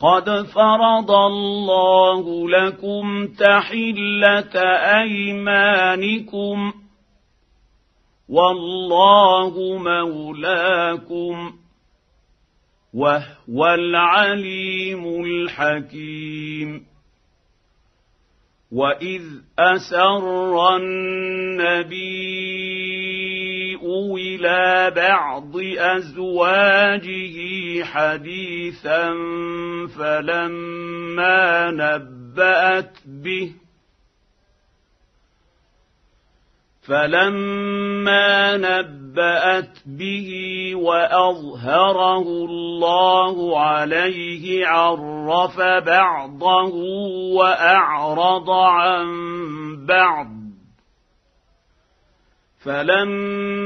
قد فرض الله لكم تحله ايمانكم والله مولاكم وهو العليم الحكيم واذ اسر النبي إلى بعض ازواجه حديثا فلما نبات به فلما نبات به واظهره الله عليه عرف بعضه واعرض عن بعض فلما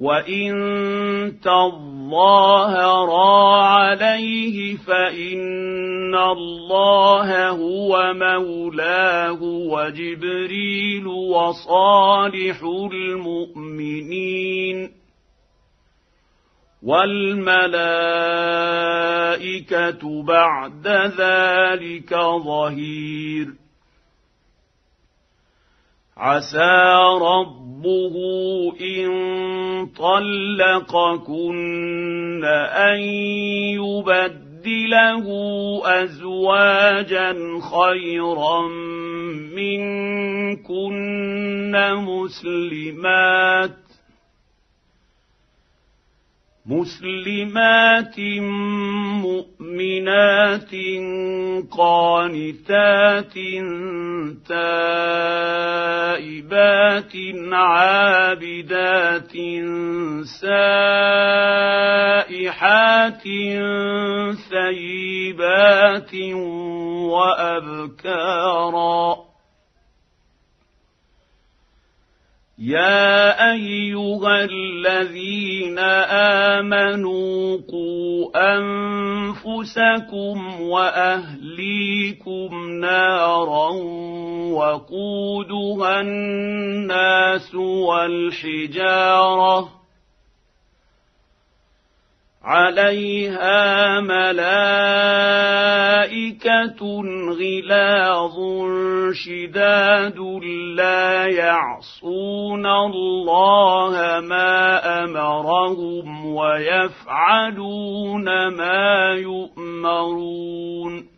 وان تظاهرا عليه فان الله هو مولاه وجبريل وصالح المؤمنين والملائكه بعد ذلك ظهير عسى ربه إن طلقكن أن يبدله أزواجا خيرا منكن مسلمات مسلمات مؤمنات قانتات تائبات عابدات سائحات ثيبات وأبكارا يا ايها الذين امنوا قوا انفسكم واهليكم نارا وقودها الناس والحجاره عليها ملائكة غلاظ شداد لا يعصون الله ما أمرهم ويفعلون ما يؤمرون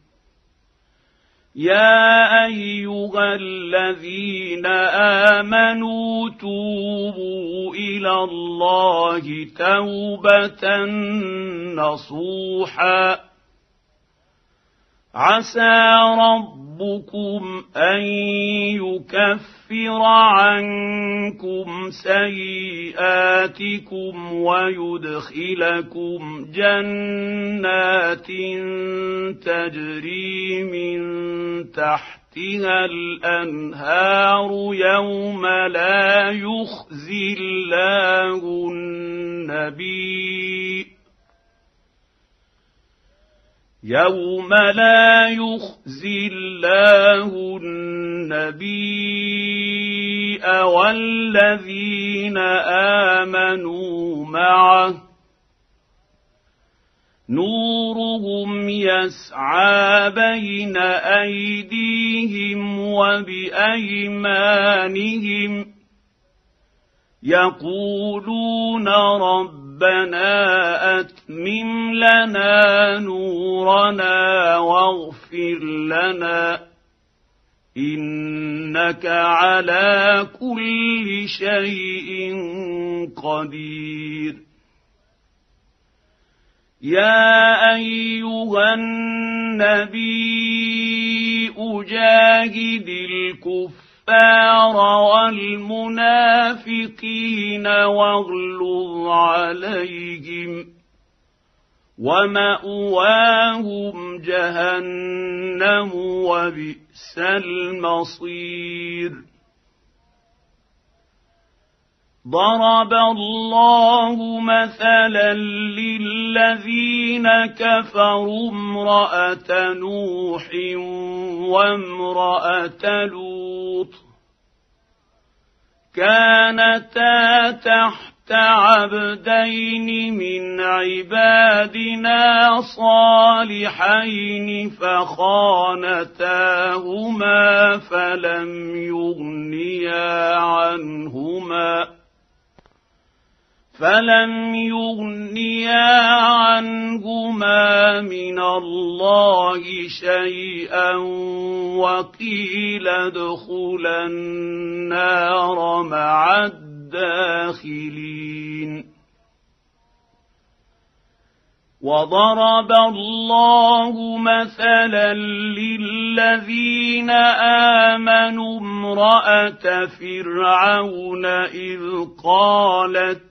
يا ايها الذين امنوا توبوا إلى الله توبه نصوحا عسى ربكم ان يكفر ليكفر عنكم سيئاتكم ويدخلكم جنات تجري من تحتها الأنهار يوم لا يخزي الله النبي يوم لا يخزي الله النبي والذين امنوا معه نورهم يسعى بين ايديهم وبايمانهم يقولون ربنا أتمم لنا نورنا واغفر لنا إنك على كل شيء قدير. يا أيها النبي أجاهد الكفار والمنافقين واغلظ عليهم ومأواهم جهنم وبئس المصير ضرب الله مثلا للذين كفروا امرأة نوح وامرأة لوط كانتا تحت عبدين من عبادنا صالحين فخانتاهما فلم يغنيا عنهما فلم يغنيا عنهما من الله شيئا وقيل ادخلا النار مع الداخلين وضرب الله مثلا للذين امنوا امراه فرعون اذ قالت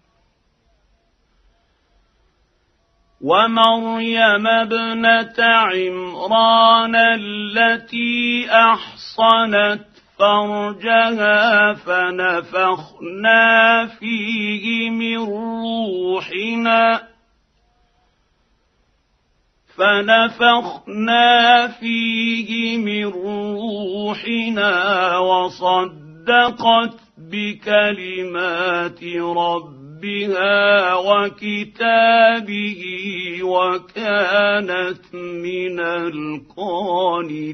ومريم ابنة عمران التي أحصنت فرجها فنفخنا فيه من روحنا فنفخنا فيه من روحنا وصدقت بكلمات ربها وكتابه وكانت من القانتين.